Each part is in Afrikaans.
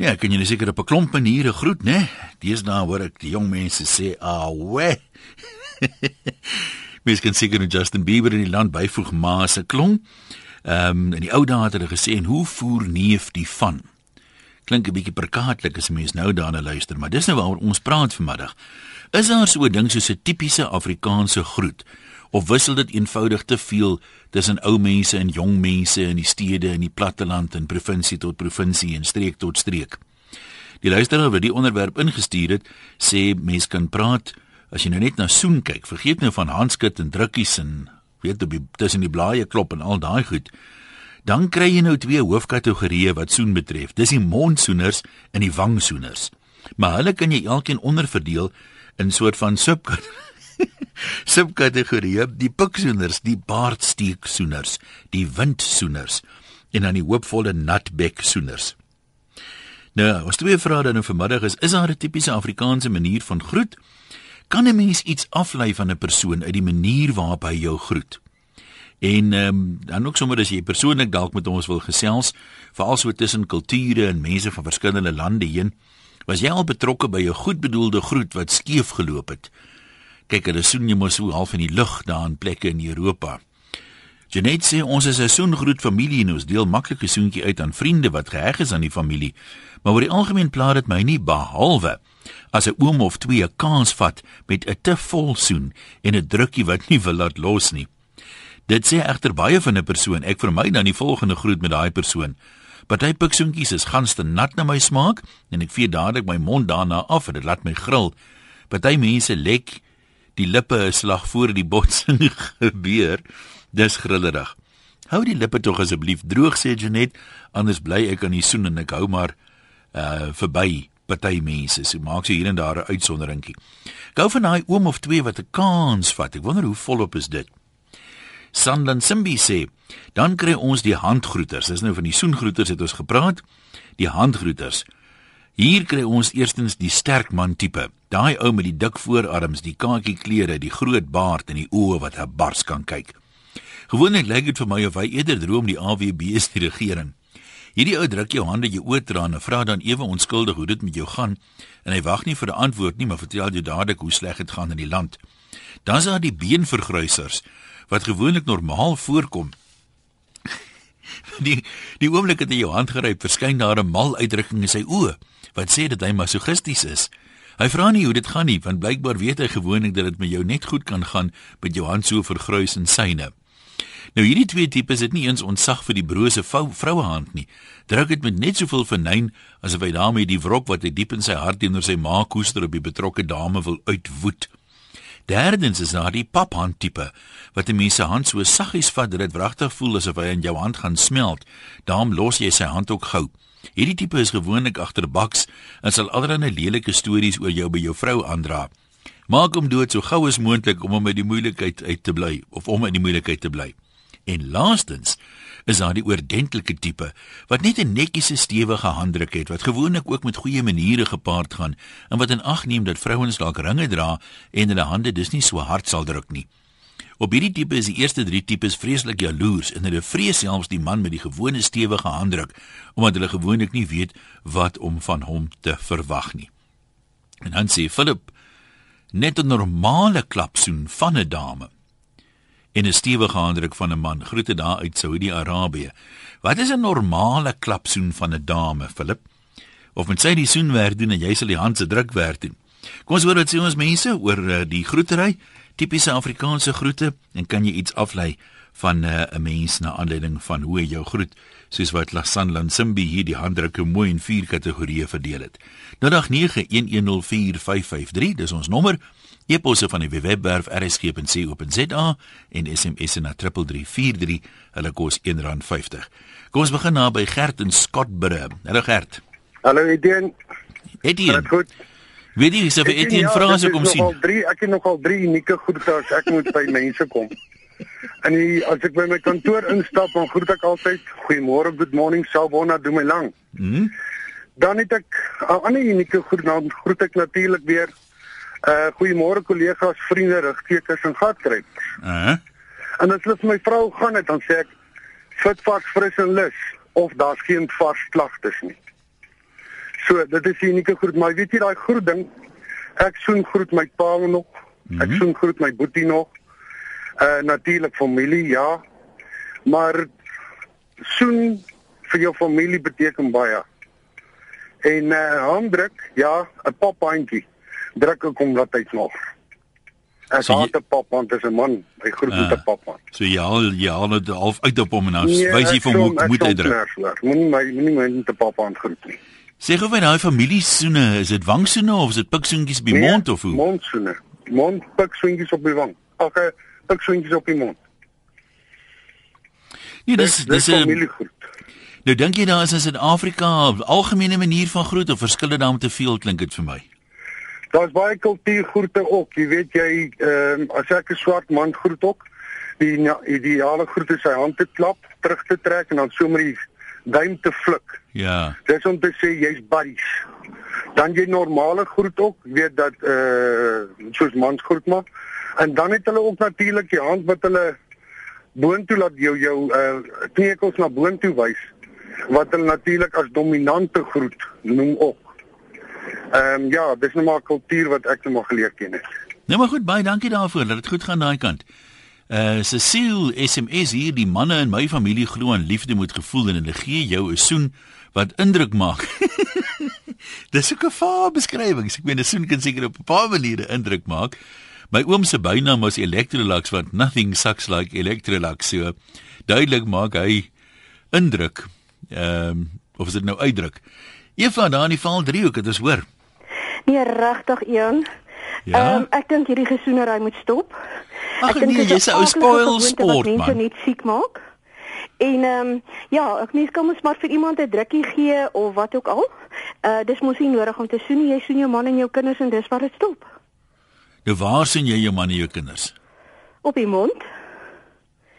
Ja, kan jy net seker op 'n klomp maniere groet, né? Deesdae hoor ek die jong mense sê, "Awe." Mens kan seker net Justin Bieber in die land byvoeg, maar se klong. Ehm um, in die ou dae het hulle gesê, "En hoe voer neef die van?" Klink 'n bietjie prekaatlik as mens nou daarna luister, maar dis nou waaroor ons praat vanmiddag. Is daar so 'n ding soos 'n tipiese Afrikaanse groet? Of wissel dit eenvoudig te veel tussen ou mense en jong mense in die stede en die platteland en provinsie tot provinsie en streek tot streek. Die luisteraar wat die onderwerp ingestuur het, sê mens kan praat as jy nou net na soen kyk. Vergeet nou van handskit en drukkies en weet op die tussen die blaaie klop en al daai goed. Dan kry jy nou twee hoofkategorieë wat soen betref. Dis die mondsoeners en die wangsoeners. Maar hulle kan jy elkeen onderverdeel in soort van subkategorieë subkategorieë die piksoeners, die baardsteeksoeners, die windsoeners en dan die hoopvolle natbeksoeners. Nou, ons twee vrae dan nou vanmiddag is: Is daar 'n tipiese Afrikaanse manier van groet? Kan 'n mens iets aflei van 'n persoon uit die manier waarop hy jou groet? En ehm um, dan ook sommer as jy persoonlik dalk met ons wil gesels, veral so tussen kulture en mense van verskillende lande heen, was jy al betrokke by 'n goedbedoelde groet wat skeef geloop het? Kyk, hulle soen jy mos so half in die lug daar in plekke in Europa. Janet sê ons is 'n soengroet familie en ons deel maklike soentjie uit aan vriende wat geheg is aan die familie. Maar oor die algemeen pla dit my nie behalwe as 'n oom of twee 'n kans vat met 'n te vol soen en 'n drukkie wat nie wil laat los nie. Dit sê egter baie van 'n persoon. Ek vermy dan die volgende groet met daai persoon. Party piksoentjies is ganste nat na my smaak en ek vee dadelik my mond daarna af en dit laat my gril. Party mense lek die lippe 'n slag voor die botsing gebeur. Dis grillerig. Hou die lippe tog asseblief droog sê Janet, anders bly ek aan die soen en ek hou maar uh verby party mense. So maak sy hier en daar 'n uitsonderingkie. Gou van daai oom of twee wat 'n kans vat. Ek wonder hoe volop is dit. Sandan Simbi sê, dan kry ons die handgroeters. Dis nou van die soengroeters het ons gepraat. Die handgroeters. Hier kry ons eerstens die sterk man tipe. Daai ou met die dik voorarms, die kakie klere, die groot baard en die oë wat 'n bars kan kyk. Gewoonlik lyk dit vir my of hy eerder droom die AWB is die regering. Hierdie ou druk jou hande jou traan en vra dan ewe onskuldig hoe dit met jou gaan en hy wag nie vir 'n antwoord nie, maar vertel jou dadelik hoe sleg dit gaan in die land. Dan is daar die beenvergrysers wat gewoonlik normaal voorkom. Die die oomblik het hy jou hand geryp, verskyn daar 'n mal uitdrukking in sy oë wat sê dat hy masochisties is. Hy vra nie hoe dit gaan nie, want blykbaar weet hy gewoonlik dat dit met jou net goed kan gaan met jou hand so vergruis in syne. Nou hierdie twee tipes het nie eens ontsag vir die brose vroue hand nie. Druk dit met net soveel vernyn asof hy daarmee die wrok wat hy diep in sy hart teenoor sy ma koester op die betrokke dame wil uitwoed. Derdens is daar die paphand tipe wat 'n mens se hand so saggies vat dat dit wragtig voel asof hy in jou hand gaan smelt. Daarom los jy sy hand ook gou. Hierdie tipe is gewoonlik agter baks en sal allerlei lelike stories oor jou by jou vrou aandra. Maak hom dood so gou as moontlik om hom uit die moeilikheid uit te bly of om in die moeilikheid te bly. En laastens is daar die oordentlike tipe wat net 'n netjiese stewige handdruk het wat gewoonlik ook met goeie maniere gepaard gaan en wat in ag neem dat vrouens dalk ringe dra en hulle hande dus nie so hard sal druk nie. Op hierdie tipe is die eerste 3 tipes vreeslik jaloers en hulle vrees selfs die man met die gewone stewige handdruk omdat hulle gewoonlik nie weet wat om van hom te verwag nie. En dan sê Philip net 'n normale klapsoen van 'n dame en 'n stewige handdruk van 'n man groete daar uit Saudi-Arabië. Wat is 'n normale klapsoen van 'n dame, Philip? Of met sy die soen werk doen en jy sal die hand se druk werk doen. Kom ons hoor wat sê ons mense oor uh, die groetery tipiese Afrikaanse groete en kan jy iets aflei van eh, 'n uh, mens na aanleiding van hoe hy jou groet soos wat Lasan Lansimbi hier die handdrukke mooi in vier kategorieë verdeel het. 0891104553 dis ons nommer e-posse van die webwerf rsg.co.za en SMS na 3343 hulle kos R1.50. Kom ons begin na by Gert in Skotbure. Hallo Gert. Hallo Etienne. Etienne. Goed. Weet jy of Etienne ja, Frans kom sien? Drie, ek het nogal drie unieke goede as ek moet by mense kom. En die, as ek by my kantoor instap, dan groet ek altyd goeiemôre, good morning, sawona, doen my lang. Mhm. Dan het ek 'n ander unieke groet, dan groet ek natuurlik weer uh goeiemôre kollegas, vriende, rigtekens en gatkry. Uh -huh. En as hulle vir my vrou gaan het, dan sê ek fit vas fris en lus of daar's geen vars klagtes nie. So, dit is 'n unieke groet, maar weet jy daai groet ding? Ek soen groet my pa nog. Ek mm -hmm. soen groet my boetie nog. Uh natuurlik familie, ja. Maar soen vir jou familie beteken baie. En uh handdruk, ja, 'n paphandjie. Druk ek hom wat hy nog. Ek so haat 'n paphand as 'n man. Hy groet met 'n uh, paphand. So ja, ja, hulle half uit op hom en nou nee, wys jy vir hom hoe moet hy druk. Moenie my moenie my met 'n paphand groet nie. Sê gou vir daai familie soene, is dit wangsoene of is dit piksoentjies op die nee, mond of hoe? Mondsoene. Mond piksoentjies op die wang. Okay, piksoentjies op die mond. Nee, dis dis 'n familiegroet. Nou dink jy daar is in Suid-Afrika 'n algemene manier van groet of verskil dit dan te veel klink dit vir my? Daar's baie kultuurgroete ook. Jy weet jy ehm uh, as ek 'n swart man groet ook, die ideale groet is sy hand te klap, terug te trek en dan sommer die duim te flik. Ja. Dis om te sê jy's buddies. Dan jy normale groet ook, weet dat eh uh, soos mans groet maar. En dan het hulle ook natuurlik die hand wat hulle boontoe laat jou jou eh uh, kneukels na boontoe wys wat hulle natuurlik as dominante groet noem ook. Ehm um, ja, dis nou maar kultuur wat ek nou maar geleer ken het. Nou maar goed, baie dankie daarvoor dat dit goed gaan daai kant. Uh Cecile SMS hier die manne in my familie glo aan liefde moet gevoel en hulle gee jou 'n soen wat indruk maak. dis 'n gevaar beskrywing. Ek meen 'n soen kan seker op 'n paar maniere indruk maak. My oom se bynaam was Electrolux want nothing sucks like Electrolux. So duidelik maak hy indruk ehm um, of is dit nou uitdruk? Eva daar in die val 3 ook, dit is hoor. Nee, regtig een. Ja. Ehm um, ek dink hierdie gesoenery moet stop. Ek dink nee, dis 'n ou spoil sport man. Mense net siek maak. En ehm um, ja, ek mens kan mos maar vir iemand 'n drukkie gee of wat ook al. Uh dis mos nie nodig om te soen. Jy soen jou man en jou kinders en dis wat dit stop. Nou waar sien jy jou man en jou kinders? Op die mond.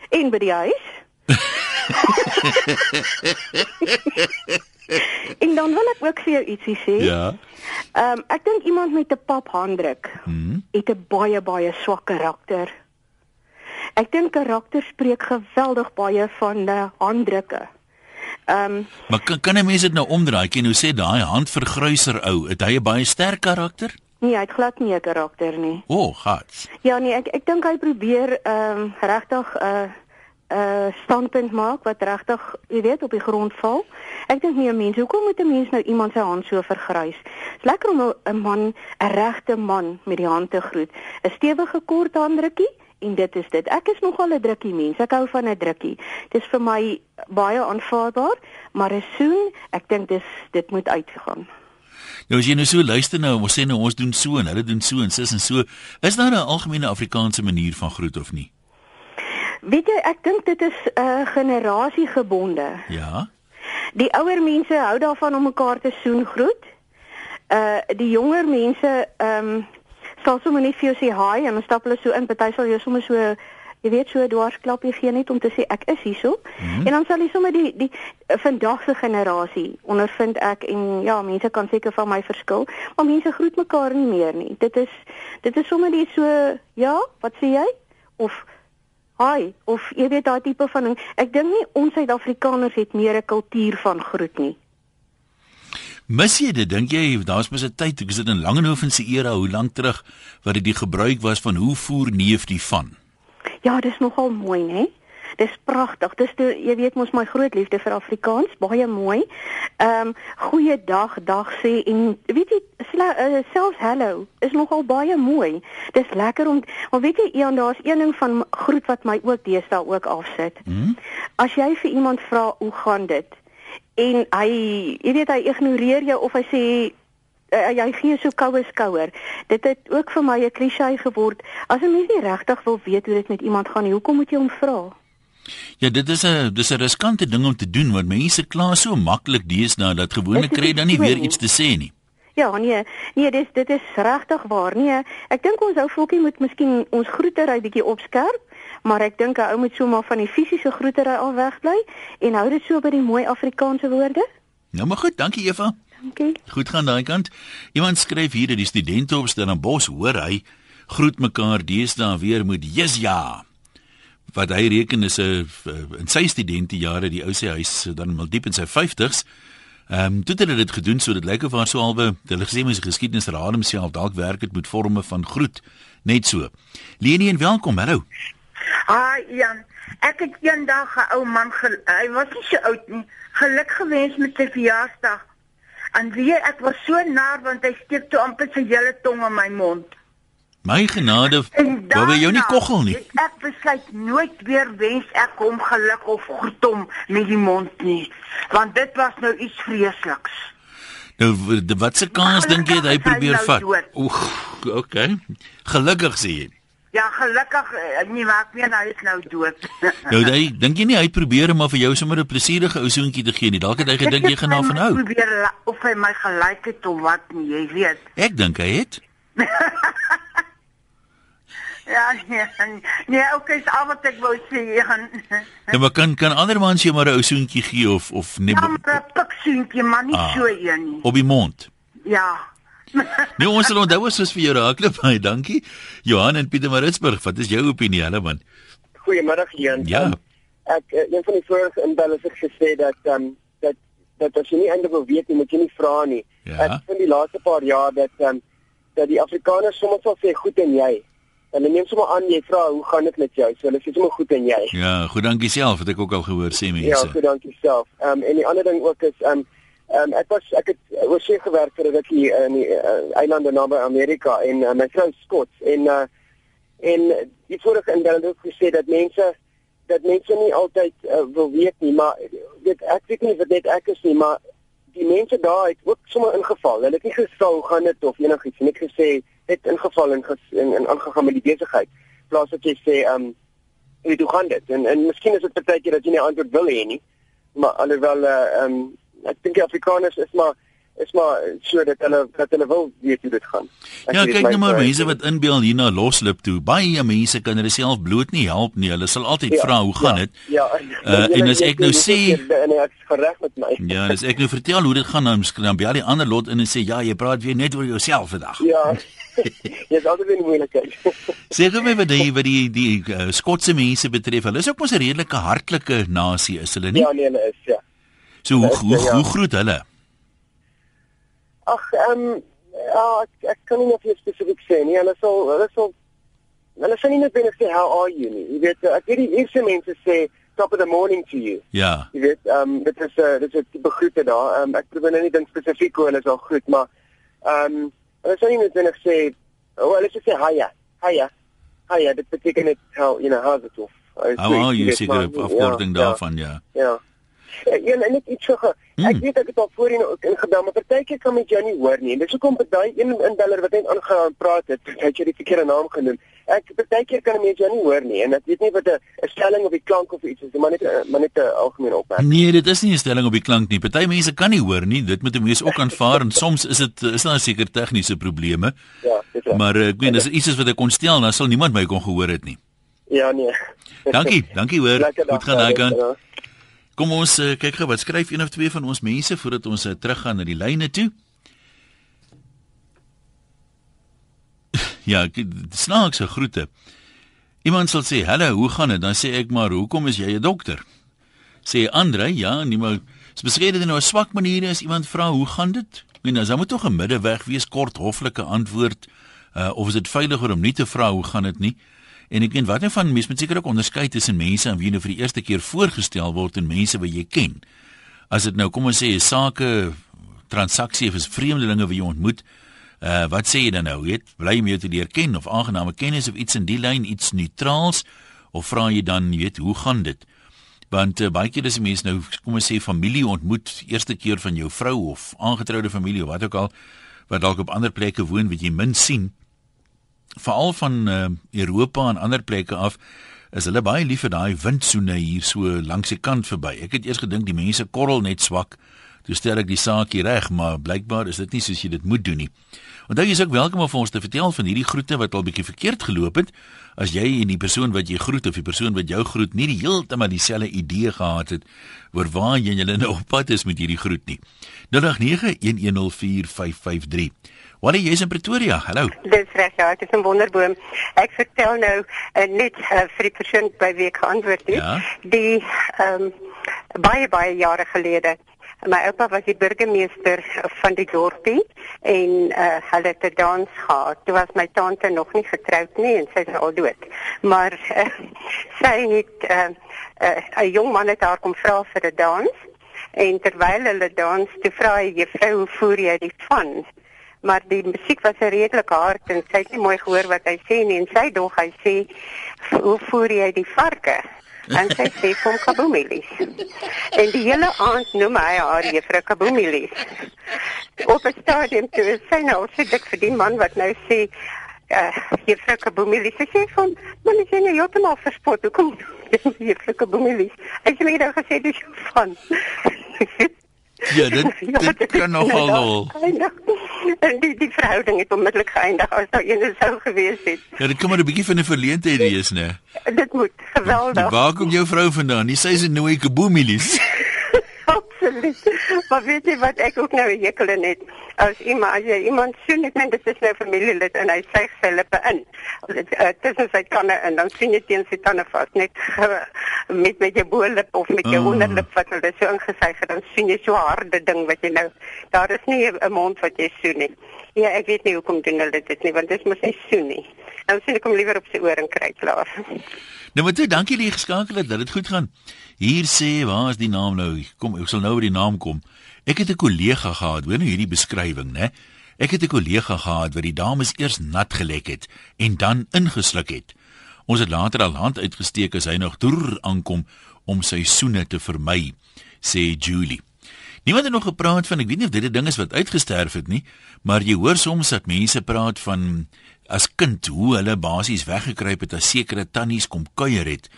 En by die huis. en dan wil ek ook vir jou ietsie sê. Ja. Ehm um, ek dink iemand met 'n pap handdruk hmm. het 'n baie baie swak karakter. Ek dink karakter spreek geweldig baie van die handdrukke. Ehm um, Maar kan kan 'n mens dit nou omdraai? Ken hoe sê daai handvergruiser ou, het hy 'n baie sterk karakter? Nee, hy het glad nie 'n karakter nie. O, oh, gats. Ja nee, ek ek dink hy probeer ehm um, regtig 'n uh, 'n uh, standpunt maak wat regtig, jy weet, op die grond val. Ek dink nie 'n mens, hoekom moet 'n mens nou iemand se hand so vergrys? Dis lekker om 'n man, 'n regte man met die hand te groet. 'n Stewige kort handdrukkie en dit is dit. Ek is nogal 'n drukkie mens. Ek hou van 'n drukkie. Dit is vir my baie aanvaarbaar, maar 'n soen, ek dink dis dit moet uitgaan. Nou as jy nou so luister nou, ons sê nou ons doen so en hulle doen so en sis en so, is daar 'n algemene Afrikaanse manier van groet of nie? Weet jy, ek dink dit is 'n uh, generasiegebonde. Ja. Die ouer mense hou daarvan om mekaar te soen groet. Uh die jonger mense ehm um, sal sommer net vir jou sê hi en dan stap hulle so in, party sal jou sommer so jy weet so 'n dwarsklapie gee net om te sê ek is hierso. Mm -hmm. En dan sal jy sommer die die vandag se generasie ondervind ek en ja, mense kan seker van my verskil, maar mense groet mekaar nie meer nie. Dit is dit is sommer net so ja, wat sê jy? Of Hi, of jy weet daai tipe van ding. Ek dink nie ons Suid-Afrikaners het meer 'n kultuur van groet nie. Mis jy dit? Dink jy daar's mos 'n tyd, ek is dit in Langehoven se era, hoe lank terug wat dit die gebruik was van hoe voer neef die van? Ja, dis nogal mooi, né? Dis pragtig. Dis die, jy weet mos my groot liefde vir Afrikaans, baie mooi. Ehm um, goeie dag, sê en weet jy uh, selfs hallo is nogal baie mooi. Dis lekker om maar weet jy Ian, daar's een ding van groet wat my ook deesdae ook afsit. Hmm? As jy vir iemand vra hoe gaan dit en hy jy weet hy ignoreer jou of hy sê uh, jy gee so koue skouer. Dit het ook vir my 'n klise geword. As 'n mens nie regtig wil weet hoe dit met iemand gaan nie, hoekom moet jy hom vra? Ja, dit is 'n dis 'n riskante ding om te doen want mense kla so maklik deesdae dat gewone kry dan nie weer iets te sê nie. Ja, nee, nee, dis dit is regtig waar. Nee, ek dink ons ou volkie moet miskien ons groetery bietjie opskerp, maar ek dink 'n ou moet sommer van die fisiese groetery al wegbly en hou dit so by die mooi Afrikaanse woorde. Nou maar goed, dankie Eva. Dankie. Goed gaan daai kant. Iemand skryf hier dat die studente op Stellenbosch hoor hy groet mekaar deesdae weer met yes ja wat hy reken is 'n in sy studente jare die ou sê hy's dan mal diep in sy 50s Ehm um, toe het hulle dit gedoen so dit lyk of haar so albe hulle gesê mens geskiedenis raad homself dalk werk dit met forme van groet net so. Leni en welkom. Hallo. Haai Jan. Ek het eendag 'n ou man hy was nie so oud nie. Geluk gewens met sy verjaarsdag. En wie ek was so naar want hy steek toe amper sy hele tong in my mond. My genade, wou jy jou nie koggel nie. Ek besluit nooit weer wens ek hom geluk of goed om met die mond nie, want dit was nou iets vreesliks. Nou wat se kans dink jy hy probeer nou vat? Oeg, okay. Gelukkig sê jy. Ja, gelukkig eh, nie maak meer nou is nou dood. nou hy dink jy nie hy probeer om vir jou sommer 'n plesierige ou soentjie te gee nie. Dalk het hy gedink jy gaan daarvan hou. Probeer of hy my gelyk het of wat nie, jy weet. Ek dink hy het. Ja, nee, nee, okay, is al wat ek wou sê. Ja, maar kan kan ander mans jou maar 'n ou soentjie gee of of nee. Ja, 'n pik soentjie, maar nie ah, so een nie. Op die mond. Ja. nee, ons sal onthou as ons vir jou raakloop, baie dankie. Johan en Pieter Maritzburg, wat is jou opinie, hulle man? Goeiemiddag, Jan. Ja. Um, ek uh, een van die vorige inbellers het gesê dat um dat dat as jy nie eintlik wil weet nie, moet jy nie vra nie. Ja. Ek vind die laaste paar jaar dat um dat die Afrikaners soms sal sê goed en jy En neem sommer aan jy vra hoe gaan dit met jou? So hulle sê sommer goed en jy. Ja, goed dankie self, het ek ook al gehoor sê mense. Ja, goed dankie self. Ehm um, en die ander ding ook is ehm um, ehm um, ek was ek het oor see gewerk vir 'n rukkie in die uh, eilande naby Amerika en uh, my vrou Skots en uh, en die vorige indeling het gesê dat mense dat mense nie altyd uh, wil weet nie, maar weet ek weet nie of dit ek is nie, maar die mense daar het ook sommer ingeval. Hulle het nie gesê hoe gaan dit of enigiets nie. Net gesê het ingeval en in in aangegaan met die besigheid. Plaas dat jy sê ehm um, hoe doen gaan dit? En en miskien is dit baie keer dat jy nie antwoord wil hê nie. Maar alhoewel eh, ehm uh, um, ek dink Afrikaners is maar is maar sodat hulle dat hulle wil weet hoe dit gaan. Ek ja, kyk net maar mense wat inbeel hier na loslip toe. Baie mense kan hulle self bloot nie help nie. Hulle sal altyd ja, vra hoe gaan dit? Ja. ja uh, en as ek nou sê en ek is gereg met my. Ja, as ek nou vertel hoe dit gaan dan dan by al die ander lot in en sê ja, jy praat weer net oor jouself vandag. Ja. Jy is altyd in moeilikheid. Sê gou my wat die wat die die uh, Skotse mense betref. Hulle is ook mos 'n redelike hartlike nasie, is hulle nie? Ja, nee, hulle is, ja. So hoe hoe, ja. hoe groot hulle? Ag, ehm um, ja, ek, ek kan nie net spesifiek sê nie. Hulle sal hulle sal hulle sê nie net binne sê how are you nie. Jy weet, ek weet die eerste mense sê top of the morning to you. Ja. Jy weet, ehm um, dit is 'n uh, dit is 'n tipe groete daar. Ehm um, ek probeer nou nie dink spesifiek hoe hulle sal groet, maar ehm um, hulle sê nie net binne sê oh, hulle sê hiya, hiya. Hiya, dit beteken net how, you know, how's it off. How are you? Sê 'n afkorting ja, daarvan, ja. Ja. ja. Ja, en net iets so. Hmm. Ek weet ek het al voorheen ook ingebel, maar partykeer kan mens jou nie hoor nie. En dis hoekom by daai een inbeller wat net aangaan praat het, het jy die verkeerde naam genoem. Ek partykeer kan mens jou nie hoor nie en ek weet nie wat 'n stelling of die klank of iets is, maar net maar net 'n algemene opmerking. Nee, dit is nie 'n stelling op die klank nie. Party mense kan nie hoor nie. Dit moet 'n mens ook aanvaar en soms is dit is daar seker tegniese probleme. Ja, dis reg. Maar ek meen, as iets is wat ek kon stel, dan sal niemand my kon gehoor het nie. Ja, nee. dankie, dankie hoor. Goed gaan daai kant. Kom ons uh, kyk gou wat skryf een of twee van ons mense voordat ons uh, teruggaan na die lyne toe. ja, snaakse groete. Iemand sal sê, "Hallo, hoe gaan dit?" Dan sê ek maar, "Hoekom is jy 'n dokter?" Sê Andre, "Ja, nie maar spesifiek dit nou 'n swak manier is iemand vra, "Hoe gaan dit?" En dan moet tog 'n middeweg wees, kort hoflike antwoord, uh, of is dit veiliger om nie te vra hoe gaan dit nie? En ek weet wat nou van mense moet seker ook onderskei tussen mense aan wie jy nou vir die eerste keer voorgestel word en mense wat jy ken. As dit nou kom ons sê 'n sake transaksie of is vreemdelinge wie jy ontmoet, uh wat sê jy dan nou? Weet, bly jy mee te leer ken of aangename kennis of iets in die lyn, iets neutraals of vra jy dan, weet, hoe gaan dit? Want uh, baie keer is mense nou kom ons sê familie ontmoet eerste keer van jou vrou of aangetroude familie of wat ook al wat dalk op ander plekke woon wat jy min sien veral van uh, Europa en ander plekke af is hulle baie lief vir daai windsoene hier so langs die kant verby. Ek het eers gedink die mense korrel net swak. Toe stel ek die saak hier reg, maar blykbaar is dit nie soos jy dit moet doen nie. Onthou jy is ook welkom om ons te vertel van hierdie groete wat al bietjie verkeerd geloop het. As jy en die persoon wat jy groet of die persoon wat jou groet nie die heeltemal dieselfde idee gehad het oor waar jy julle nou op pad is met hierdie groet nie. 0891104553 Is jy in Pretoria? Hallo. Dis reg, ja, ek is in Wonderboom. Ek vertel nou uh, net uh, vir die persoon by wie ek antwoord het. Ja? Die ehm um, baie baie jare gelede My oupa was die burgemeester van die dorpie en uh, hulle het 'n dans gehad. Toe was my tante nog nie getroud nie en sy is al dood. Maar uh, sy het 'n uh, uh, jong man het haar kom vra vir 'n dans en terwyl hulle dans, toe vra hy juffrou, "Hoe voer jy die van?" Maar die musiek was redelik hard en sy het nie mooi gehoor wat hy sê nie en sy dog hy sê, "Hoe voer jy die varke?" en sy sê van Kaboomilies. En die hele aand noem hy haar juffrou Kaboomilies. Op 'n stadium toe sy nou sê dit vir die man wat nou sê uh juffrou Kaboomilies sy sê van man is jy nou heeltemal verspot. Hoekom juffrou Kaboomilies? Ek het net gesê dis van Ja, dit, ja, dit, dit kan nogal lol. En die die verhouding het onmiddellik geëindig as daar een sou gewees het. Ja, dit kom maar 'n bietjie van 'n verleentheid wees, né? Dit moet geweldig. Waar kom jou vrou vandaan? Sê sy nooi kaboomilies. Absoluut. Maar weet jy wat ek ook nou hekel aan het? As iemand as jy iemand sien ek net dit is nou familielid en hy sê sy lippe in. Dit is uh, sy tande en dan sien jy teen sy tande vas net met met jou bo-lip of met jou oh. onderlip wat hulle so ingesuig het dan sien jy so harde ding wat jy nou daar is nie 'n mond wat jy soen nie. Ja, ek weet nie hoekom doen hulle dit nie want dit mos nie soen nie. Nou sien ek hom liewer op sy oor en kry klaar. Nou moet jy dankie dat jy geskakel het dat dit goed gaan. Hier sê, waar is die naam nou? Kom, ek sal nou by die naam kom. Ek het 'n kollega gehad, hoor nou hierdie beskrywing, né? Ek het 'n kollega gehad wat die dames eers nat gelek het en dan ingesluk het. Ons het later al hand uitgesteek as hy nog toer aankom om sy soene te vermy, sê Julie. Niemand het nog gepraat van ek weet nie of dit 'n ding is wat uitgesterf het nie, maar jy hoor soms dat mense praat van as kind hoe hulle basies weggekruip het as sekere tannies kom kuier het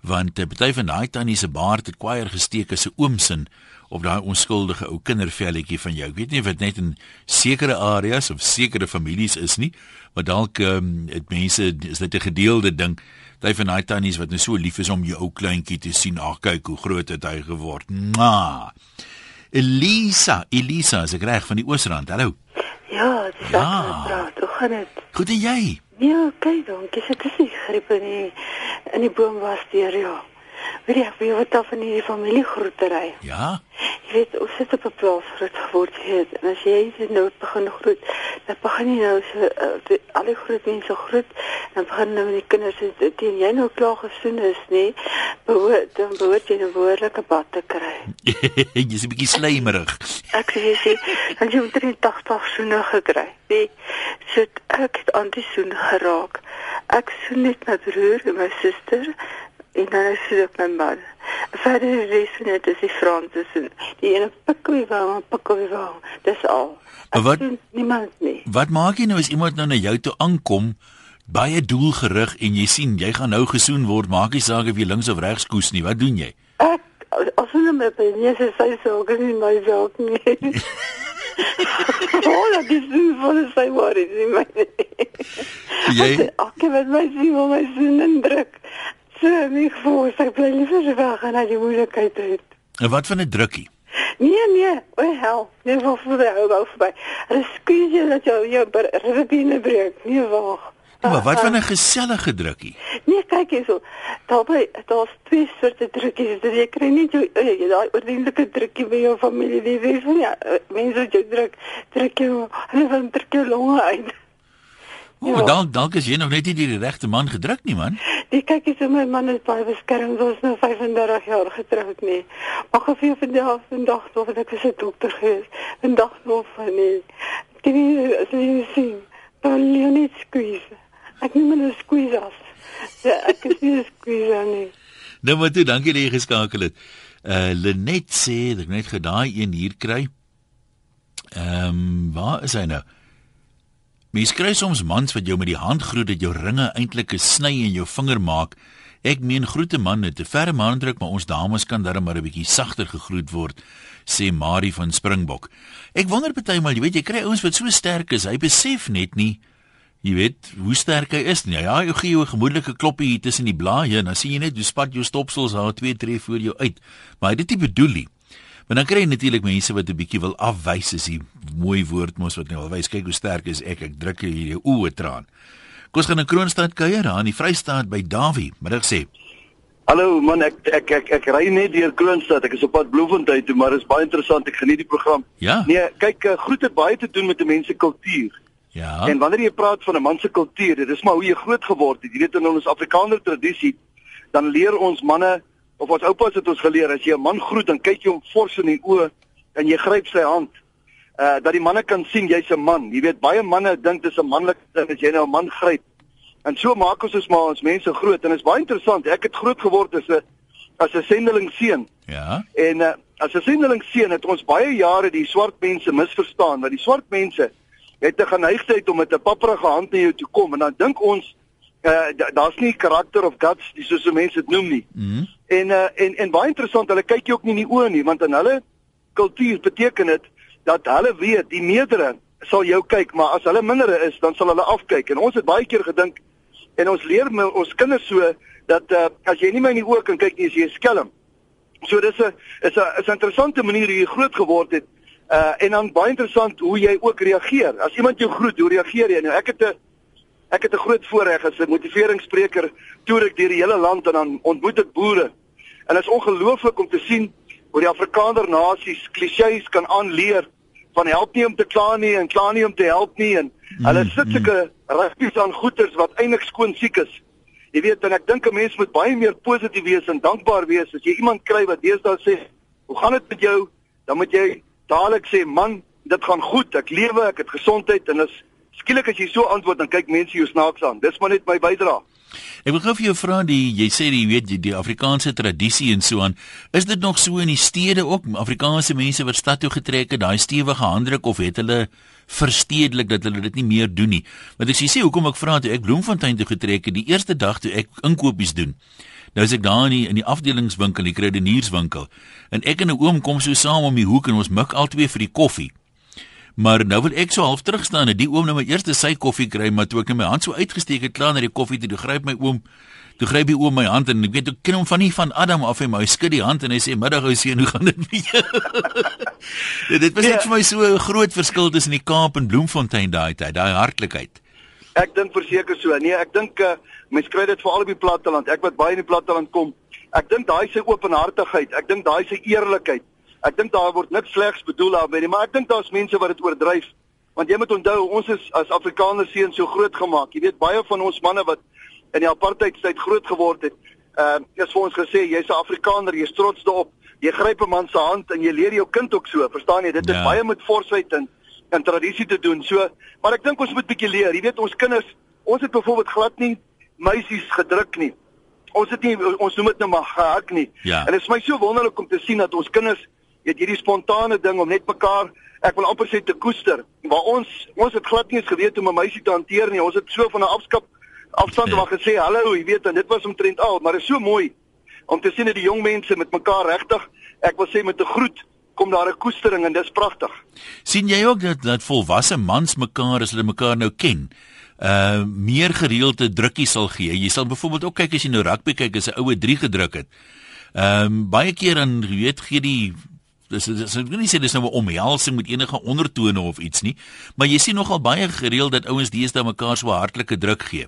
want 'n party van daai tannie se baard het kwaier gesteek as 'n oomsin op daai onskuldige ou kindervelletjie van jou. Ek weet nie of dit net in sekere areas of sekere families is nie, maar dalk um, het mense is dit 'n gedeelde ding. Daai van daai tannies wat nou so lief is om jou ou kleintjie te sien. Ag kyk hoe groot het hy geword. Mwah. Elisa, Elisa, is ek reg van die Oosrand? Hallo. Ja, dit is ja. praat. Gaan dit? Goed en jy? Ja, kyk dan, ek sit tussen die griep in die in die boom was deur ja. Weet jy, wie wat af in die familie groetery? Ja. Jy weet, ons sit op 'n plaas groot geword het en as jy dit nou begin groet, dan begin jy nou so uh, al die groot mense groet en begin nou die kinders teen jy nou klaar gesoen is, nê? Behoort dan behoort jy 'n woordelike bad te kry. Jy's 'n bietjie slijmerig. Ek sê jy sê, dan jy moet 83 soene gekry. Nee, sit ek het antisoen geraak. Ek soen net my broer en my suster en dan is dit my man. Verder is dit net as die Franse sin. Die ene pikkie wou, pikkie wou. Dis al. Maar wat niemand nie. Wat maak jy nou as iemand nou na jou toe aankom? Baie doelgerig en jy sien jy gaan nou gesoen word, maak nie saak of jy links of regs koes nie. Wat doen jy? Ek as hulle my nie sê sy sou geen my werk nie. Oh, dat is nie vir sy word nie, my. Jy Ek het my sien hoe my sin indruk. So, my gevoel, ek bly liever so weg en al die moeilikheid uit. En wat van 'n drukkie? Nee, nee, o oh, hel, nee, wat vir die ou ou verby. Reskuus jy dat jou jou ribbene breek. Nee, wag. Ja, maar wat van 'n gesellige drukkie? Nee, kyk hierso. Daarby daar's twee soorte drukkies. Jy kry nie jou jy daai ordentlike drukkie by jou familie, dis is van ja, mense wat jou druk, druk jou, hulle van druk jou longe uit. O, ja. dalk dalk is jy nog net nie die regte man gedruk nie, man. Ek kyk so my man is baie beskermd, ons nou 35 jaar getroud nie. Mag of jy vandag vandag of ek is 'n dokter gewees. Vandag nog van nie. Dit is jy sien, dan jy net squeeze. Ek noem hulle squeezers. Ja, ek is nie squeezer nie. Nou maar toe, dankie dat jy geskakel het. Uh Lenet sê ek net gedaai een hier kry. Ehm um, waar is hy nou? Mens kry soms mans wat jou met die hand groet dat jou ringe eintlik 'n sny in jou vinger maak. Ek meen groete man net 'n ferme handdruk, maar ons dames kan darm maar 'n bietjie sagter gegroet word, sê Marie van Springbok. Ek wonder partymal, jy weet jy kry ouens wat so sterk is, hy besef net nie jy weet hoe sterk hy is nie. Ja, jy gee jou 'n gemoedelike kloppie hier tussen die blaaie en dan sien jy net hoe spat jou stopsels daar twee tree voor jou uit. Maar hy dit nie bedoel nie. Maar dan kry jy natuurlik mense wat 'n bietjie wil afwys as jy mooi woord mos wat nou wys kyk hoe sterk is ek ek druk hier jou oë traan. Kom ons gaan in Kroonstad kuier aan die Vrystaat by Davie. Middag sê. Hallo man, ek ek ek, ek ry net deur Kroonstad. Ek is op pad Bloemfontein toe, maar dit is baie interessant. Ek geniet die program. Ja. Nee, kyk, uh, groet het baie te doen met 'n mens se kultuur. Ja. En wanneer jy praat van 'n man se kultuur, dit is maar hoe jy groot geword het. Jy weet in ons Afrikaner tradisie, dan leer ons manne of ons oupas het ons geleer as jy 'n man groet, dan kyk jy hom fors in die oë en jy gryp sy hand. Uh dat die manne kan sien jy's 'n man. Jy weet baie manne dink dis 'n manlike ding as jy nou 'n man gryp. En so maak ons ons maar ons mense groot en dit is baie interessant. Ek het groot geword as 'n as 'n sendeling seun. Ja. En uh, as 'n sendeling seun het ons baie jare die swart mense misverstaan, want die swart mense het 'n geneigtheid om met 'n papperige hand na jou toe kom en dan dink ons uh, daar's nie karakter of guts dis soos mense dit noem nie. Mhm. En uh, en en baie interessant, hulle kyk jou ook nie in die oë nie, want in hulle kultuur beteken dit dat hulle weet die meerdere sal jou kyk, maar as hulle mindere is, dan sal hulle afkyk. En ons het baie keer gedink en ons leer my, ons kinders so dat uh, as jy nie my in die oë kan kyk nie, is jy skelm. So dis 'n is 'n is 'n interessante manier hoe jy groot geword het. Uh en dan baie interessant hoe jy ook reageer. As iemand jou groet, hoe reageer jy? Nou ek het 'n ek het 'n groot voorreg as 'n motiveringsspreker toer ek deur die hele land en dan ontmoet ek boere. En dit is ongelooflik om te sien hoe die Afrikaner nasies klisjées kan aanleer van help nie om te kla nie en kla nie om te help nie en mm, hulle sit sulke ruggies aan goeters wat eintlik skoon siek is. Jy weet en ek dink 'n mens moet baie meer positief wees en dankbaar wees as jy iemand kry wat deesdae sê, "Hoe gaan dit met jou?" Dan moet jy dadelik sê, "Man, dit gaan goed. Ek lewe, ek het gesondheid." En as skielik as jy so antwoord, dan kyk mense jou snaaks aan. Dis maar net my bydrae. Ek wil gou vir jou vra die jy sê jy weet die, die Afrikaanse tradisie en so aan. Is dit nog so in die stede ook? Afrikaanse mense wat stad toe getrek het, daai stewige handdruk of het hulle verstedelik dat hulle dit nie meer doen nie? Want as jy sê hoekom ek vra toe ek Bloemfontein toe getrek het, die eerste dag toe ek inkopies doen. Nou as ek daar in die, in die afdelingswinkel, die kredinierswinkel, en ek en 'n oom kom so saam om die hoek en ons mik albei vir die koffie. Maar nou wil ek so half terug staan en die oom nou my eerste sy koffie kry, maar toe ek my hand so uitgesteek het klaar na die koffie toe, toe gryp my oom Toe gryp hy oom my hand en ek weet ek ken hom van nie van Adam af en hy skud die hand en hy sê middag ou seun hoe gaan dit met jou? dit was net vir my so 'n groot verskil tussen die Kaap en Bloemfontein daai tyd, daai hartlikheid. Ek dink verseker so. Nee, ek dink uh, mense kry dit veral op die platteland. Ek wat baie in die platteland kom. Ek dink daai se openhartigheid, ek dink daai se eerlikheid. Ek dink daar word niks slegs bedoel daarmee nie, maar ek dink daar's mense wat dit oordryf. Want jy moet onthou, ons is as Afrikaners seuns so groot gemaak. Jy weet baie van ons manne wat in die apartheidstyd groot geword het, ehm uh, is vir ons gesê jy's 'n Afrikaner, jy's trots daarop. Jy gryp 'n man se hand en jy leer jou kind ook so, verstaan jy? Dit ja. is baie met forsheid en en tradisie te doen. So, maar ek dink ons moet bietjie leer. Jy weet ons kinders, ons het byvoorbeeld glad nie meisies gedruk nie. Ons het nie ons noem dit nou maar gehak nie. Ja. En dit is my so wonderlik om te sien dat ons kinders weet hierdie spontane ding om net mekaar ek wil amper sê te koester. Waar ons ons het glad nie eens geweet hoe om 'n meisie te hanteer nie. Ons het so van 'n afskap afstand maar gesê hallo, jy weet en dit was omtrent al, maar dit is so mooi om te sien dat die jong mense met mekaar regtig, ek wil sê met 'n groet kom daar 'n koestering en dis pragtig. sien jy ook dat dat volwasse mans mekaar as hulle mekaar nou ken, uh meer gereelde drukkies sal gee. Jy sal byvoorbeeld ook kyk as jy nou rugby kyk as 'n oue 3 gedruk het. Ehm um, baie keer dan weet gee die dis dis ek wil nie sê dis nou 'n omhelsing met enige ondertone of iets nie, maar jy sien nogal baie gereeld dat ouens deesdae mekaar so hartlike druk gee.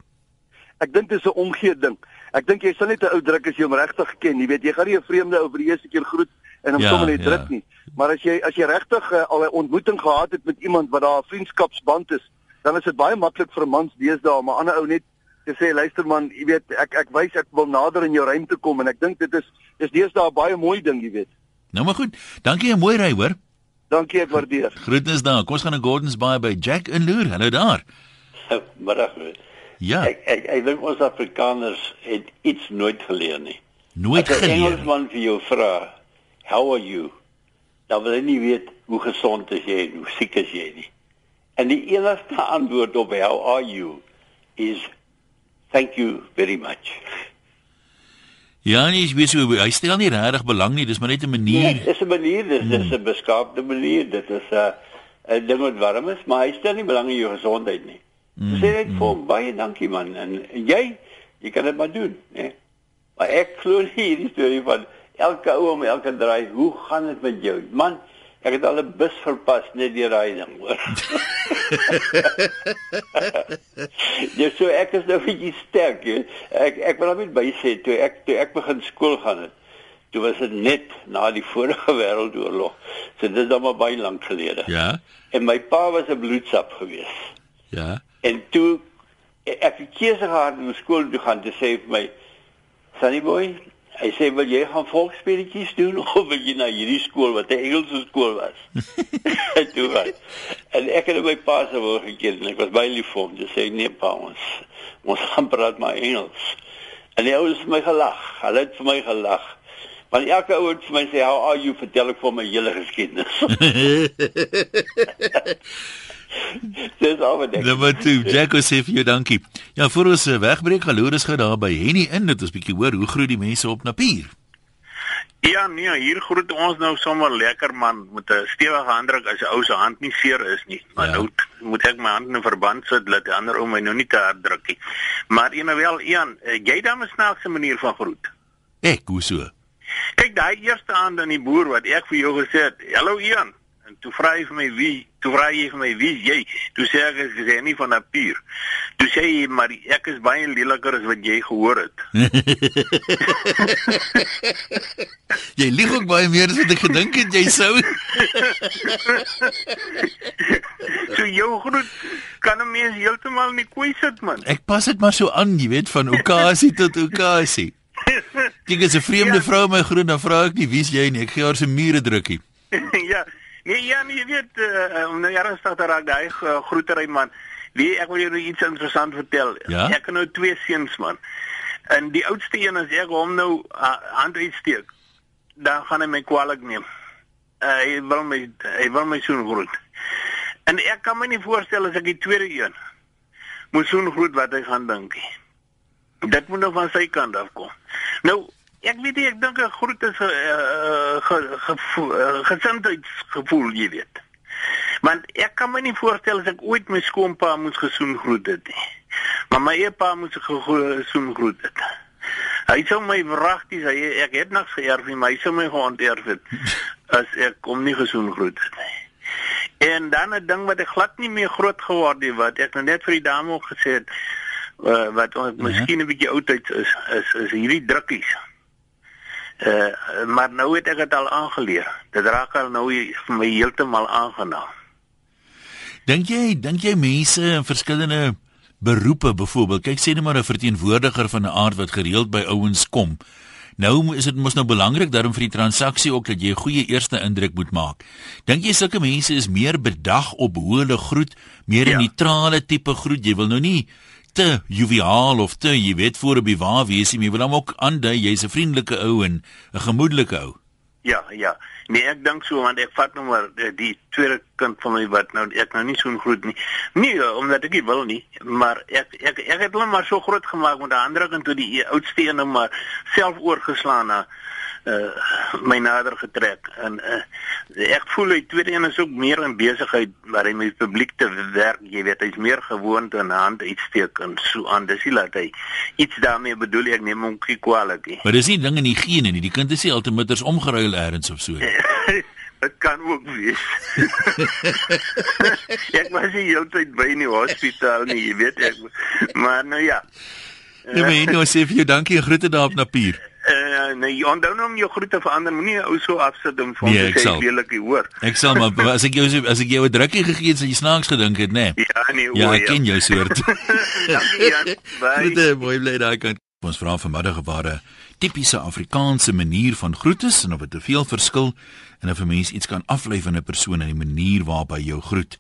Ek dink dit is 'n omgee ding. Ek dink jy sal net 'n ou druk as jy hom regtig ken. Jy weet, jy gaan nie 'n vreemde ou vir die eerste keer groet en hom Ja, sommer net ja. druk nie. Maar as jy as jy regtig uh, al 'n ontmoeting gehad het met iemand wat daar 'n vriendskapsband is, dan is dit baie maklik vir 'n mans deesdae om 'n ander ou net te sê, luister man, jy weet, ek ek wys ek wil nader in jou ruimte kom en ek dink dit is dis deesdae 'n baie mooi ding, jy weet. Nou maar goed. Dankie en mooi ry hoor. Dankie, ek waardeer. Groetnis daar. Kom ons gaan na Gordons Bay by Jack en Loer. Hallo daar. Middag. Ja, Ek ek ek dink ons Afrikaners het iets nooit geleer nie. nooit As 'n geleer. Engelsman vir jou vra, "How are you?" Dan wil hy nie weet hoe gesond is jy en hoe siek is jy nie. En die enigste antwoord op "How are you?" is "Thank you very much." Ja, nee, ek weet so hy stel nie regtig belang nie, dis maar net 'n Nee, manier. dis 'n manier, dis dis 'n beskaafde manier. Dit is 'n 'n ding wat warm is, maar hy stel nie belang in jou gesondheid nie. Mm, sê net vir hom baie dankie man en, en jy jy kan dit maar doen, né? Maar ek glo nie hierdie storie van elke ou om elke draai, hoe gaan dit met jou? Man, Ek het al 'n bus verpas net deur daai ding, hoor. Ja, so ek is nou bietjie sterk, hè. Ek ek wil net by sê toe ek toe ek begin skool gaan het. Toe was dit net na die vorige wêreldoorlog. So dit is dan maar baie lank gelede. Ja. En my pa was 'n bloedsap gewees. Ja. En toe ek het keuse gehad om skool toe gaan te sê vir my Sunny boy, hy sê wil jy gaan volksspeletjies doen of wil jy na hierdie skool wat 'n Engelse skool was? toe gaan. En ek het my pa se woord gegee en ek was baie lief vir hom. Dis sê nee pa ons ons gaan praat maar Engels. En hy het vir my gelag. Hulle het vir my gelag. Want elke ou het vir my sê how are you vertel ek vir my hele geskiedenis. Dis alweer net. Nommer 2, Jacko sê vir jou dankie. Ja, voor ons eh, wegbreek, galoor is gou daar by Henny in dit ons bietjie hoor hoe groet die mense op Napier. Ja, nee, hier groet ons nou sommer lekker man met 'n stewige handdruk as 'n ou se hand nie seer is nie. Maar Ja. nou moet ek my hand in 'n verband sit dat die ander ou my nou nie te hard druk nie. Maar eenewel Ian, eh, jy dan 'n snaakse manier van groet. Ek hoe so? Kyk, daai eerste aand aan die boer wat ek vir jou gesê het, "Hallo Ian." En toe vra hy vir my wie, toe vra hy vir my wie is jy? Toe sê ek ek sê nie van Napier. Toe sê hy maar ek is baie leliker as wat jy gehoor het. Jy lieg ook baie meer as wat ek gedink het jy sou. so jou groet kan 'n mens heeltemal nie kwyt sit man. Ek pas dit maar so aan, jy weet van okasie tot okasie. Kyk as 'n vreemde Ja. vrou my groet dan vra ek nie wie's jy nie. Ek gee haar se mure drukkie. ja. Nee, ja, nee, jy weet uh, om nou ernstig te raak daai uh, groetery man. Wie ek wil jou nou iets interessant vertel. Ja? Ek het nou twee seuns man. En die oudste een as ek hom nou uh, hand uitsteek, dan gaan hy my kwaliek neem. Uh, hy wil my hy wil my soen groet. En ek kan my nie voorstel as ek die tweede een moet soen groet wat hy gaan dink. Dit moet nou van sy kant af kom. Nou Ek weet nie, ek dink 'n groet is 'n uh, ge, gevoel, uh, gesindheidsgevoel, jy weet. Want ek kan my nie voorstel as ek ooit my skoonpa moes gesoen groet het nie. Maar my eepa moes gesoen groet het. Hy sou my wragties, hy ek het niks geërf nie, maar hy sou my geonterf het as ek hom nie gesoen groet het nie. En dan 'n ding wat ek glad nie meer groot geword het wat ek nou net vir die dame ook gesê het uh, wat ons ja. miskien 'n bietjie oudtyds is is is hierdie drukkies. Uh, maar nou het ek dit al aangeleer. Dit raak al nou vir my heeltemal aangenaam. Dink jy, dink jy mense in verskillende beroepe byvoorbeeld, kyk sê net maar 'n verteenwoordiger van 'n aard wat gereeld by ouens kom. Nou is dit mos nou belangrik daarom vir die transaksie ook dat jy 'n goeie eerste indruk moet maak. Dink jy sulke mense is meer bedag op hoe hulle groet, meer 'n Ja. neutrale tipe groet. Jy wil nou nie te joviaal of te, jy weet, voor op die waar wees nie, maar hom ook aandui jy's 'n vriendelike ou en 'n gemoedelike ou. Ja, ja. Nee, ek dink so want ek vat nou maar die, die tweede kind van my wat nou ek nou nie so groet nie. Nee, eh, omdat ek nie wil nie, maar ek ek ek het hom maar so groot gemaak met 'n ander kind toe die oudste een nou maar self oorgeslaan na uh my nader getrek en uh, ek voel hy tweede een is ook meer in besigheid maar hy met publiek te werk jy weet hy's meer gewoond aan hand uitsteek en so aan dis nie laat hy iets daarmee bedoel ek neem hom nie kwaadlik nie Maar dis nie dinge in die gene nie. Die kind is nie altematers omgeruil eers of so. nie. Dit kan ook wees. ek was nie heeltyd by in die hospitaal nie, jy weet ek. Maar nou ja. Nee, maar nou sê vir jou dankie en groete daar op Napier. Nee, jy onthou nou om jou groete verander, moenie 'n ou so afsit om vir hom Nee, te sê sal. lelik hoor. Ek sal maar as ek jou as ek jou 'n drukkie gegee het, sal jy snaaks gedink het, nê? Nee. Ja, nee, Ja, ek ken jou soort. Dankie Jan. Groete, mooi bly daai kant. Ons vra vanmiddag daar 'n tipiese Afrikaanse manier van groet is en of dit te veel verskil en of 'n mens iets kan aflei van 'n persoon in die manier waarop hy jou groet.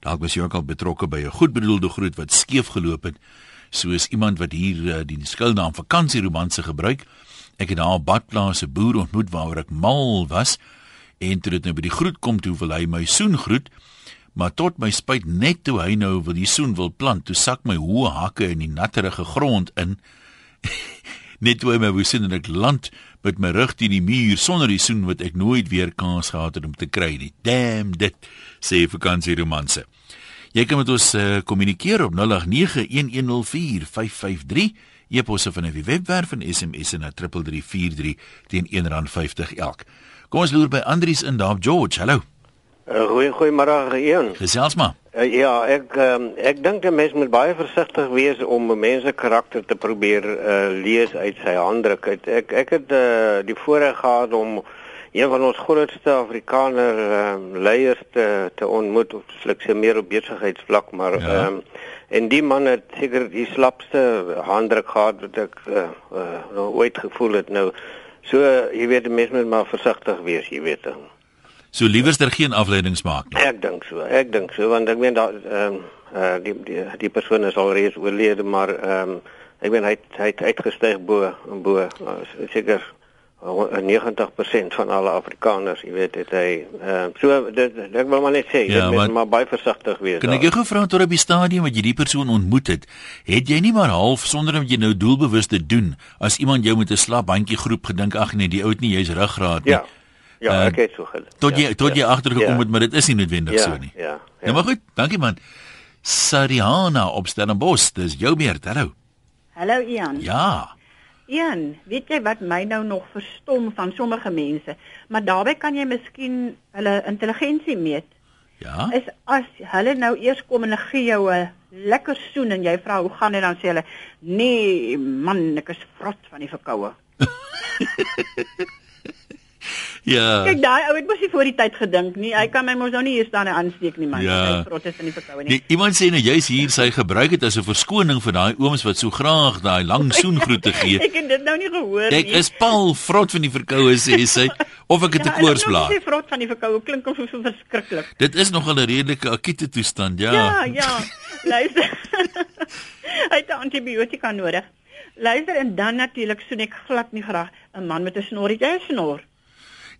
Dalk was jy ook al betrokke by 'n goedbedoelde groet wat skeef geloop het, soos iemand wat hier uh, die skuilnaam vakansieromanse gebruik. Ek het daar 'n badplaas 'n boer ontmoet waaroor ek mal was en toe dit nou by die groet kom toe wil hy my soen groet. Maar tot my spyt net toe hy nou wil die soen wil plant, toe sak my hoë hakke in die natterige grond in. net toe hy my wou sien en ek land met my rug teen die muur sonder die soen wat ek nooit weer kans gehad het om te kry nie. Damn dit, sê vakansieromanse. Jy kan met ons uh, kommunikeer op 0891104553, e-posse van die webwerf en SMS na 3343 teen R1.50 elk. Kom ons loer by Andries in Daap George. Hallo. Uh, goeie goeiemôre Ian. Gesels maar. Uh, ja, ek um, ek dink 'n mens moet baie versigtig wees om 'n mens se karakter te probeer uh, lees uit sy handdruk. Ek, ek het uh, die voorreg gehad om een van ons grootste Afrikaner uh, leiers te te ontmoet, slegs meer op besigheidsvlak, maar ja. um, en die man het seker die slapste handdruk gehad wat ek uh, uh, ooit gevoel het. Nou so jy weet mense moet maar versigtig wees, jy weet. Dan. So liewerster geen afleidings maak nie. Ek dink so. Ek dink so want ek meen dat ehm uh, die die die persoon is al reeds oorlede maar ehm um, ek meen hy hy het uitgestyg bo bo uh, seker 90% van alle Afrikaners, jy weet, het hy ehm uh, so dit ek wil maar net sê, ja, dit moet maar baie versigtig wees. Kan ek jou gevra tot op die stadium wat jy die persoon ontmoet het, het jy nie maar half sonder om jy nou doelbewus te doen as iemand jou met 'n slaphandjie groep gedink ag nee, die ou het nie jy's ruggraat nie. Ja. Ja, uh, ek het so gedoen. Tot jy ja, tot jy ja, agtergekom het, ja, maar dit is nie noodwendig ja, so nie. Ja. Ja, nou maar goed. Dankie man. Sariana op Stellenbosch, dis jou beurt. Hallo. Hallo Ian. Ja. Ian, weet jy wat my nou nog verstom van sommige mense, maar daarbey kan jy miskien hulle intelligensie meet. Ja. Is as hulle nou eers kom en gee jou 'n lekker soen en jy vra hoe gaan dit dan sê hulle nee man, ek is vrot van die verkoue. Ja. Kyk daai ou het mos nie voor die tyd gedink nie. Hy kan my mos nou nie hier staan en aansteek nie man. Ja. Hy protest in die verkoue nie. Nee, iemand sê nou jy's hier sy gebruik dit as 'n verskoning vir daai ooms wat so graag daai lang soengroete gee. ek het dit nou nie gehoor nie. is Paul vrot van die verkoue sê sy of ek het 'n Ja, koorsblaar. Ek sê vrot van die verkoue klink of so verskriklik. Dit is nog 'n redelike akute toestand, ja. Ja, ja. Luister. Hy het antibiotika nodig. Luister en dan natuurlik soen ek glad nie graag 'n man met 'n snor. Het jy 'n snor?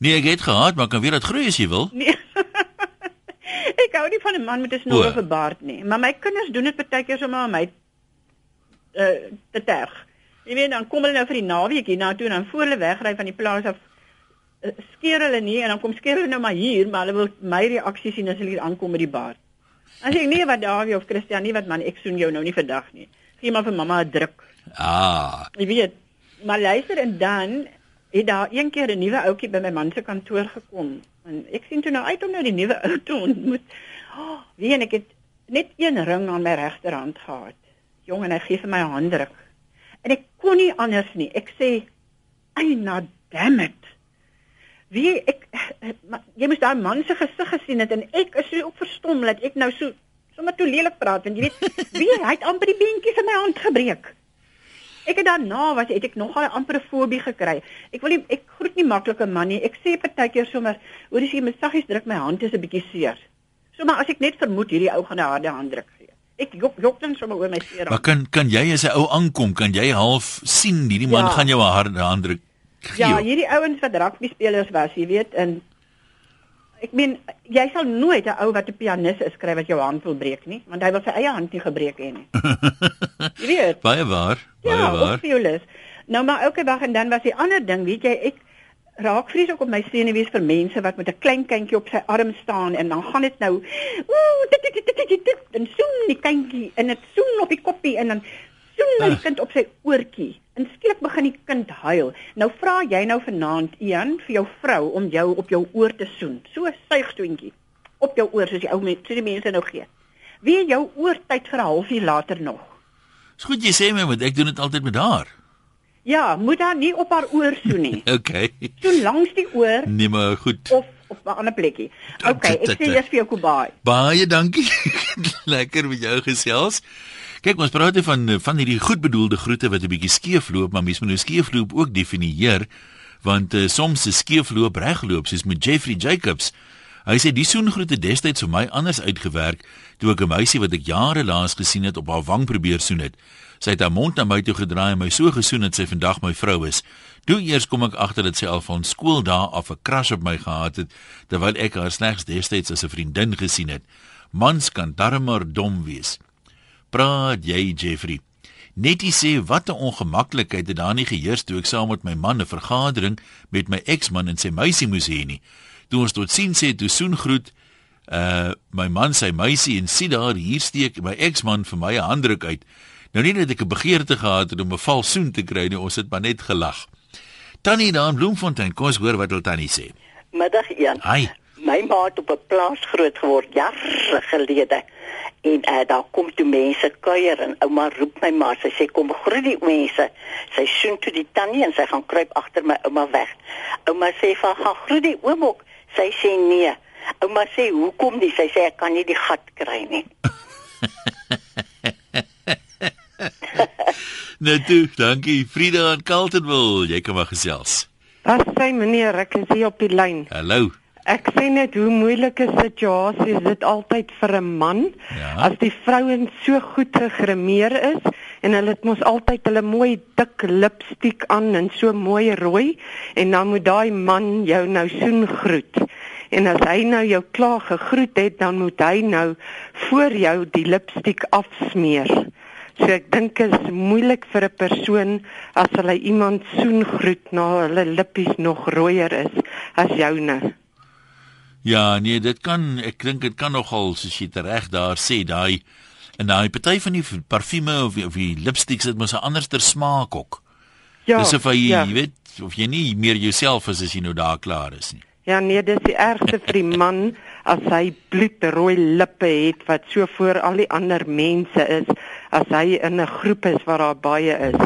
Nee, ek het gehad, maar kan weer dit groei as jy wil. Nee. ek hou nie van 'n man met 'n snor of 'n baard nie, maar my kinders doen dit baie keer sommer aan my uh te terg. Jy weet dan kom hulle nou vir die naweek hier na toe en dan voor hulle wegry van die plaas af uh, skeer hulle nie en dan kom skeer hulle nou maar hier, maar hulle wil my reaksie sien as hulle hier aankom met die baard. As ek nee wat Dawie of Christian nie wat man ek soen jou nou nie vandag nie. Gee maar vir mamma 'n druk. Ah. Jy weet, maar luister en dan het daar een keer 'n nuwe ouetjie by my man se kantoor gekom en ek sien toe nou uit om nou die nuwe ou te ontmoet. Oh, wie en ek het net een ring aan my regterhand gehad. Jong en hy gee vir my 'n handdruk. En ek kon nie anders nie. Ek sê, "Ai, na damn it." Wie ek maar jy moes daai man se gesig gesien het en ek is so op verstom dat ek nou so sommer toe lelik praat want jy weet, wie hy het amper die beentjies in my hand gebreek. Ek het daarna was het ek nogal 'n ampere fobie gekry. Ek wil nie ek groet nie maklike man nie. Ek sê partykeer sommer, hoor as jy my saggies druk my hand is 'n bietjie seer. So maar as ek net vermoed hierdie ou gaan 'n harde handdruk gee. Ek jok jok dan sommer oor my seer. Maar kan kan jy as 'n ou aankom, kan jy half sien hierdie man Ja. gaan jou 'n harde handdruk gee. Ja, hierdie ouens wat rugby spelers was, jy weet, en ek meen jy sal nooit 'n ou wat 'n pianis is kry wat jou hand wil breek nie, want hy wil sy eie hand nie gebreek hê nie. jy weet. Baie waar, baie Ja, waar. of violis. Nou maar elke dag en dan was die ander ding, weet jy, ek raak vreeslik op my senuwees vir mense wat met 'n klein kindjie op sy arm staan en dan gaan dit nou ooh tik tik tik tik tik dan soen die kindjie en dit soen op die koppie en dan soen hy die kind op sy oortjie. En skielik begin die kind huil. Nou vra jy nou vanaand Ian vir jou vrou om jou op jou oor te soen. So 'n suigstoontjie op jou oor soos die ou mense, so die mense nou gee. Wie jou oor tyd vir 'n halfuur later nog. Dis goed jy sê my, want ek doen dit altyd met haar. Ja, moet haar nie op haar oor soen nie. Okay. Soen langs die oor Nee, maar goed. of op 'n ander plekkie. Okay, ek sê eers vir jou Kobai. Baie dankie. Lekker met jou gesels. Kyk, ons praat hier van van hierdie goedbedoelde groete wat 'n bietjie skeefloop, maar mens moet nou skeefloop ook definieer, want uh, soms is skeefloop regloop, soos met Jeffrey Jacobs. Hy sê die soengroete destyds vir my anders uitgewerk toe ek 'n meisie wat ek jare laas gesien het op haar wang probeer soen het. Sy het haar mond na my toe gedraai en my so gesoen dat sy vandag my vrou is. Toe eers kom ek agter dat sy al van skooldae af 'n crush op my gehad het terwyl ek haar slegs destyds as 'n vriendin gesien het. Mans kan darmer dom wees. Praat jy, Jeffrey? Netty sê wat 'n ongemaklikheid het daar nie geheers toe ek saam met my man 'n vergadering met my eksman en sy meisie moes hê nie. Toe ons tot sien sê toe soen groet uh my man sy meisie en sien daar hier steek my eksman vir my 'n handdruk uit. Nou nie dat ek 'n begeerte gehad het om 'n vals soen te kry nie, ons het maar net gelag. Tannie daar in Bloemfontein, kom ons hoor wat wil Tannie sê. Middag Ian. Hi. My ma het op 'n plaas groot geword jare gelede. En uh, daar kom toe mense kuier en ouma roep my ma, sy sê kom groet die mense. Sy soen toe die tannie en sy gaan kruip agter my ouma weg. Ouma sê van gaan groet die oom ook. Sy sê nee. Ouma sê hoekom nie? Sy sê ek kan nie die gat kry nie. nou toe, dankie. Frieda en Carltonville, jy kan maar gesels. Wat sê meneer, ek is hier op die lyn. Hallo. Ek sê net hoe moeilike situasie is dit altyd vir 'n man ja. as die vrouens so goed gegrimeer is en hulle het mos altyd hulle mooi dik lipstiek aan en so mooi rooi en dan moet daai man jou nou soen groet. En as hy nou jou klaar gegroet het, dan moet hy nou voor jou die lipstiek afsmeer. So ek dink is moeilik vir 'n persoon as hulle iemand soen groet na hulle lippies nog rooier is as joune. Ja, nee, dit kan ek dink dit kan nogal soos jy reg daar sê daai en daai party van die parfume of of die lipsticks het mos 'n anderster smaak ook. Ja. Dis of jy, ja. jy weet of jy nie meer jouself is as jy nou daar klaar is nie. Ja nee, dis die ergste vir die man as hy bloedrooi lippe het wat so voor al die ander mense is as hy in 'n groep is waar daar baie is.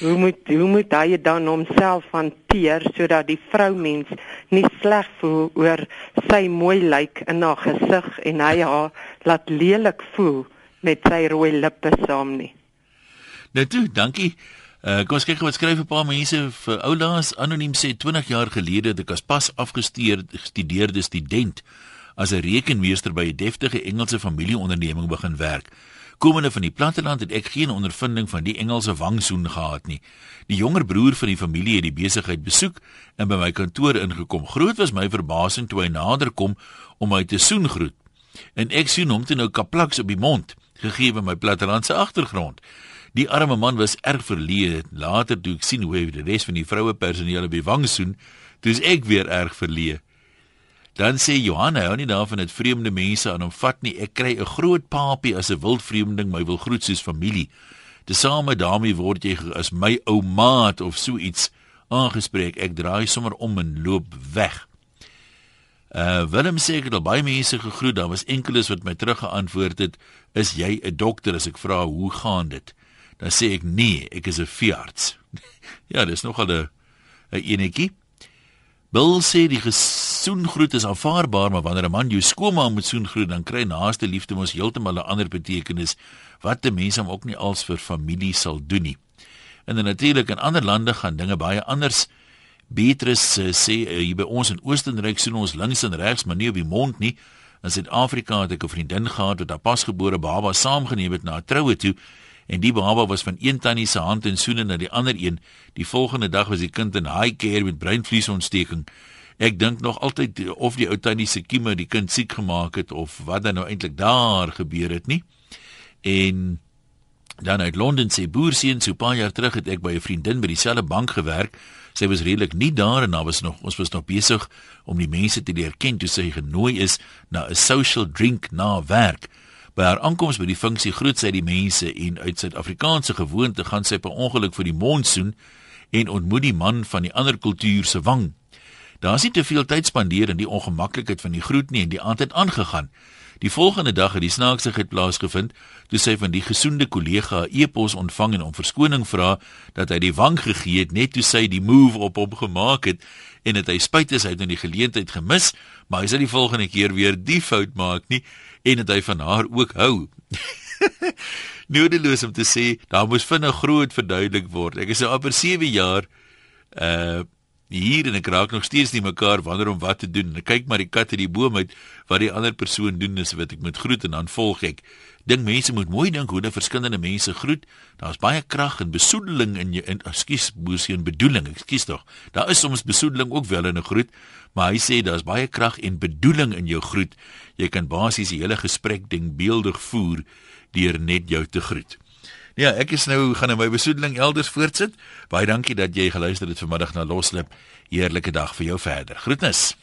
Hoe moet hoe moet hy dan homself hanteer sodat die vroumens nie sleg voel oor sy mooi lyk in haar gesig en hy haar laat lelik voel met sy rooi lippe saam nie. Net nou toe, dankie. Uh, kom ons kyk wat skryf 'n paar mense vir Oulaas anoniem sê 20 jaar gelede het ek as pas afgestudeerde gestudeerde student as 'n rekenmeester by 'n deftige Engelse familieonderneming begin werk. Komende van die platteland het ek geen ondervinding van die Engelse wangsoen gehad nie. Die jonger broer van die familie het die besigheid besoek en by my kantoor ingekom. Groot was my verbasing toe hy nader kom om my te soen groet. En ek sien hom toe nou kaplaks op die mond, gegee my plattelandse agtergrond. Die arme man was erg verleë. Later toe ek sien hoe hy die res van die vroue personeel op die wang soen, toe is ek weer erg verleë. Dan sê Johanna, hou nie daarvan dat vreemde mense aan hom vat nie. Ek kry 'n groot papie as 'n wild vreemdeling my wil groet soos familie. Tesame daarmee word jy as my ou maat of so iets aangespreek. Ek draai sommer om en loop weg. Uh Willem sê ek het al baie mense gegroet, daar was enkeles wat my teruggeantwoord het, "Is jy 'n dokter?" as ek vra, "Hoe gaan dit?" Dan sê ek, "Nee, ek is 'n veearts." ja, dis nogal 'n 'n enetjie. Bill sê die gesoengroet is aanvaarbaar, maar wanneer 'n man jou skoonma moet soengroet, dan kry naaste liefde mos heeltemal 'n ander betekenis wat die mense hom ook nie als vir familie sal doen nie. En natuurlik in ander lande gaan dinge baie anders. Beatrice uh, sê uh, hier by ons in Oostenryk soen ons links en regs, maar nie op die mond nie. In Suid-Afrika het ek 'n vriendin gehad wat haar pasgebore baba saamgeneem het na 'n troue toe en die baba was van een tannie se hand en soene na die ander een. Die volgende dag was die kind in high care met breinvliesontsteking. Ek dink nog altyd of die ou tannie se kieme die kind siek gemaak het of wat dan nou eintlik daar gebeur het nie. En dan uit Londen sê boerseun so 'n paar jaar terug het ek by 'n vriendin by dieselfde bank gewerk. Sy was redelik nie daar en daar was nog ons was nog besig om die mense te leer ken toe sy genooi is na 'n social drink na werk. By haar aankoms by die funksie groet sy die mense en uit Suid-Afrikaanse gewoonte gaan sy per ongeluk vir die mond soen en ontmoet die man van die ander kultuur se wang. Daar is nie te veel tyd spandeer in die ongemaklikheid van die groet nie en die aand het aangegaan. Die volgende dag het die snaaksigheid plaasgevind toe sy van die gesoende kollega 'n e-pos ontvang en om verskoning vra dat hy die wang gegee het net toe sy die move op hom gemaak het en dit hy spyt is hy het nou die geleentheid gemis, maar hy sal die volgende keer weer die fout maak nie en dat hy van haar ook hou. Nodeloos om te sê, daar moes vinnig groot verduidelik word. Ek is nou amper 7 jaar uh hier en ek raak nog steeds nie mekaar wanneer om wat te doen. Ek kyk maar die kat uit die boom uit wat die ander persoon doen is wat ek moet groet en dan volg ek. Dink mense moet mooi dink hoe 'n verskillende mense groet. Daar's baie krag en besoedeling in jou en ekskuus boesie en bedoeling. Ekskuus tog. Daar is soms besoedeling ook wel in 'n groet, maar hy sê daar's baie krag en bedoeling in jou groet. Jy kan basies die hele gesprek ding beeldig voer deur net jou te groet. Ja, ek is nou gaan in my besoedeling elders voortsit. Baie dankie dat jy geluister het vanmiddag na Loslip. Heerlike dag vir jou verder. Groetnis.